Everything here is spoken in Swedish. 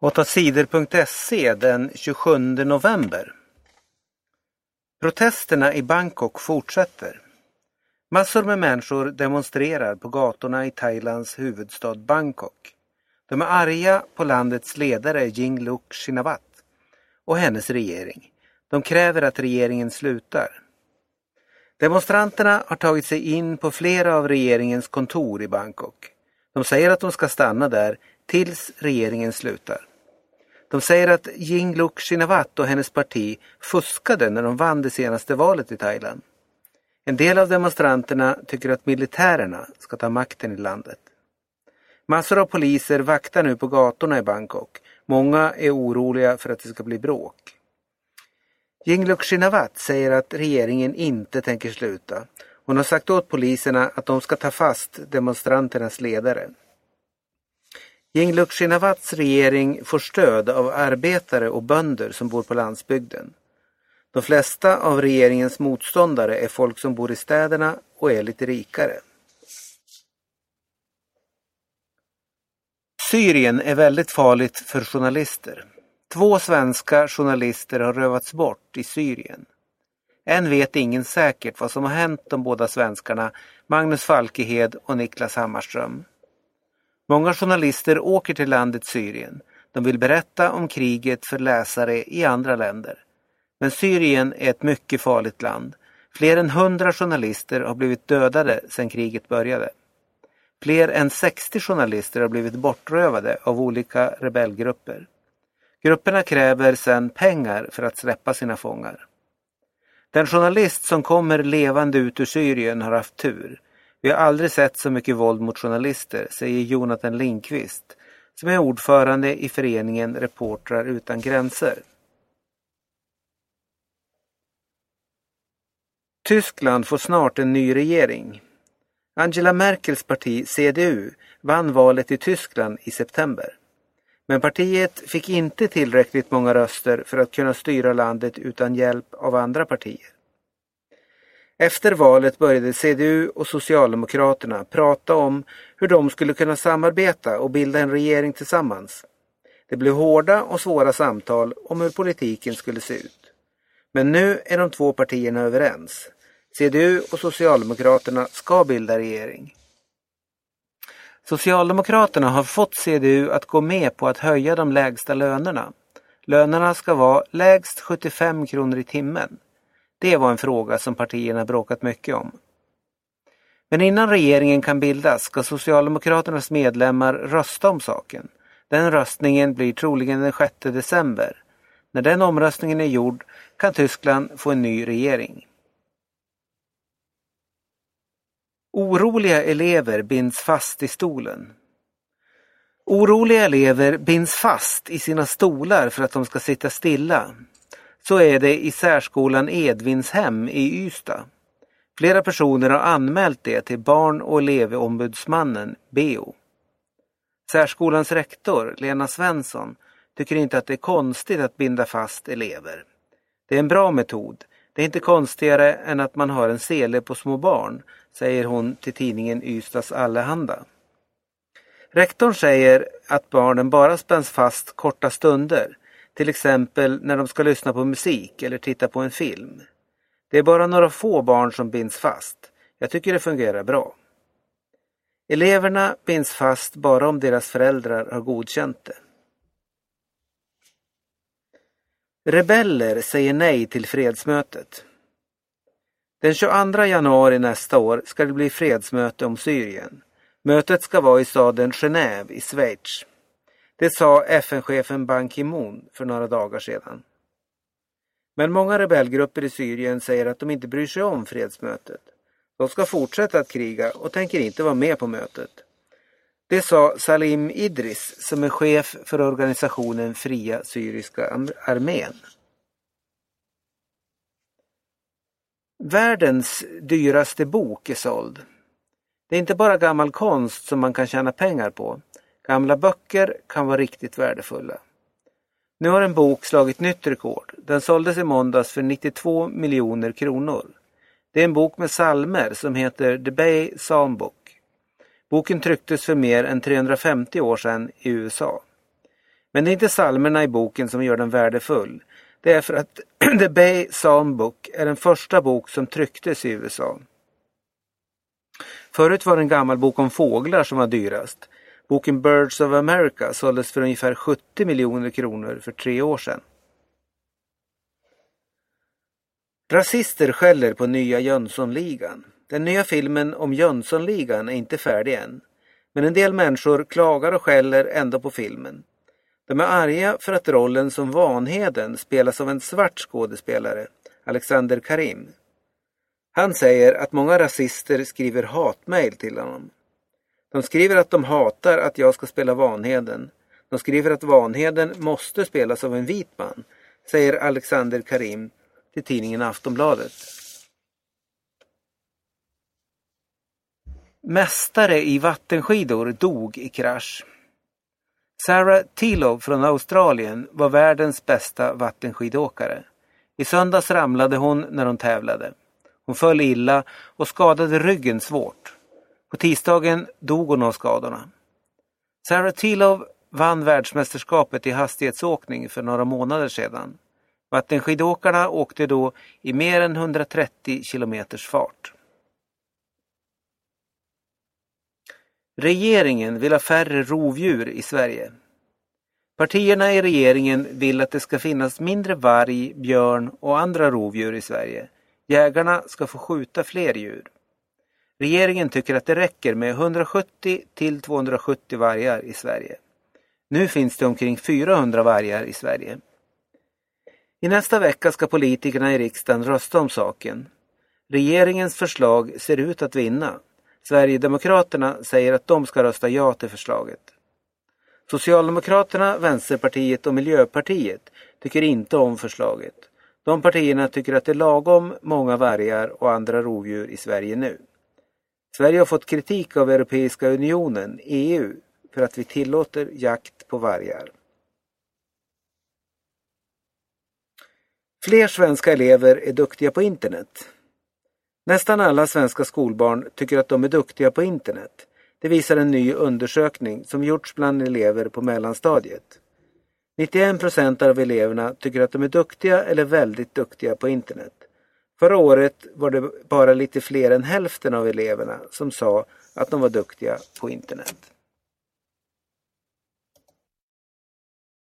8sidor.se den 27 november. Protesterna i Bangkok fortsätter. Massor med människor demonstrerar på gatorna i Thailands huvudstad Bangkok. De är arga på landets ledare Yingluck Shinawat och hennes regering. De kräver att regeringen slutar. Demonstranterna har tagit sig in på flera av regeringens kontor i Bangkok. De säger att de ska stanna där tills regeringen slutar. De säger att Yingluck Shinawat och hennes parti fuskade när de vann det senaste valet i Thailand. En del av demonstranterna tycker att militärerna ska ta makten i landet. Massor av poliser vaktar nu på gatorna i Bangkok. Många är oroliga för att det ska bli bråk. Yingluck Shinawat säger att regeringen inte tänker sluta. Hon har sagt åt poliserna att de ska ta fast demonstranternas ledare. Yingluck Shinawats regering får stöd av arbetare och bönder som bor på landsbygden. De flesta av regeringens motståndare är folk som bor i städerna och är lite rikare. Syrien är väldigt farligt för journalister. Två svenska journalister har rövats bort i Syrien. Än vet ingen säkert vad som har hänt de båda svenskarna Magnus Falkehed och Niklas Hammarström. Många journalister åker till landet Syrien. De vill berätta om kriget för läsare i andra länder. Men Syrien är ett mycket farligt land. Fler än hundra journalister har blivit dödade sedan kriget började. Fler än 60 journalister har blivit bortrövade av olika rebellgrupper. Grupperna kräver sedan pengar för att släppa sina fångar. Den journalist som kommer levande ut ur Syrien har haft tur. Vi har aldrig sett så mycket våld mot journalister, säger Jonathan Linkvist, som är ordförande i föreningen Reportrar utan gränser. Tyskland får snart en ny regering. Angela Merkels parti CDU vann valet i Tyskland i september. Men partiet fick inte tillräckligt många röster för att kunna styra landet utan hjälp av andra partier. Efter valet började CDU och Socialdemokraterna prata om hur de skulle kunna samarbeta och bilda en regering tillsammans. Det blev hårda och svåra samtal om hur politiken skulle se ut. Men nu är de två partierna överens. CDU och Socialdemokraterna ska bilda regering. Socialdemokraterna har fått CDU att gå med på att höja de lägsta lönerna. Lönerna ska vara lägst 75 kronor i timmen. Det var en fråga som partierna bråkat mycket om. Men innan regeringen kan bildas ska Socialdemokraternas medlemmar rösta om saken. Den röstningen blir troligen den 6 december. När den omröstningen är gjord kan Tyskland få en ny regering. Oroliga elever binds fast i stolen. Oroliga elever binds fast i sina stolar för att de ska sitta stilla. Så är det i särskolan Edvinshem i Ystad. Flera personer har anmält det till Barn och elevombudsmannen, BEO. Särskolans rektor, Lena Svensson, tycker inte att det är konstigt att binda fast elever. Det är en bra metod. Det är inte konstigare än att man har en sele på små barn, säger hon till tidningen Ystads Allehanda. Rektorn säger att barnen bara spänns fast korta stunder, till exempel när de ska lyssna på musik eller titta på en film. Det är bara några få barn som binds fast. Jag tycker det fungerar bra. Eleverna binds fast bara om deras föräldrar har godkänt det. Rebeller säger nej till fredsmötet. Den 22 januari nästa år ska det bli fredsmöte om Syrien. Mötet ska vara i staden Genève i Schweiz. Det sa FN-chefen Ban Ki-Moon för några dagar sedan. Men många rebellgrupper i Syrien säger att de inte bryr sig om fredsmötet. De ska fortsätta att kriga och tänker inte vara med på mötet. Det sa Salim Idris som är chef för organisationen Fria Syriska armén. Världens dyraste bok är såld. Det är inte bara gammal konst som man kan tjäna pengar på. Gamla böcker kan vara riktigt värdefulla. Nu har en bok slagit nytt rekord. Den såldes i måndags för 92 miljoner kronor. Det är en bok med salmer som heter The Bay Psalmbook. Boken trycktes för mer än 350 år sedan i USA. Men det är inte salmerna i boken som gör den värdefull. Det är för att The Bay Psalm Book är den första bok som trycktes i USA. Förut var det en gammal bok om fåglar som var dyrast. Boken Birds of America såldes för ungefär 70 miljoner kronor för tre år sedan. Rasister skäller på nya Jönssonligan. Den nya filmen om Jönssonligan är inte färdig än. Men en del människor klagar och skäller ändå på filmen. De är arga för att rollen som Vanheden spelas av en svart skådespelare, Alexander Karim. Han säger att många rasister skriver hatmejl till honom. De skriver att de hatar att jag ska spela Vanheden. De skriver att Vanheden måste spelas av en vit man, säger Alexander Karim till tidningen Aftonbladet. Mästare i vattenskidor dog i krasch. Sarah Tilov från Australien var världens bästa vattenskidåkare. I söndags ramlade hon när hon tävlade. Hon föll illa och skadade ryggen svårt. På tisdagen dog hon av skadorna. Sarah Tilov vann världsmästerskapet i hastighetsåkning för några månader sedan. Vattenskidåkarna åkte då i mer än 130 kilometers fart. Regeringen vill ha färre rovdjur i Sverige. Partierna i regeringen vill att det ska finnas mindre varg, björn och andra rovdjur i Sverige. Jägarna ska få skjuta fler djur. Regeringen tycker att det räcker med 170 till 270 vargar i Sverige. Nu finns det omkring 400 vargar i Sverige. I nästa vecka ska politikerna i riksdagen rösta om saken. Regeringens förslag ser ut att vinna. Sverigedemokraterna säger att de ska rösta ja till förslaget. Socialdemokraterna, Vänsterpartiet och Miljöpartiet tycker inte om förslaget. De partierna tycker att det är lagom många vargar och andra rovdjur i Sverige nu. Sverige har fått kritik av Europeiska unionen, EU, för att vi tillåter jakt på vargar. Fler svenska elever är duktiga på internet. Nästan alla svenska skolbarn tycker att de är duktiga på internet. Det visar en ny undersökning som gjorts bland elever på mellanstadiet. 91 procent av eleverna tycker att de är duktiga eller väldigt duktiga på internet. Förra året var det bara lite fler än hälften av eleverna som sa att de var duktiga på internet.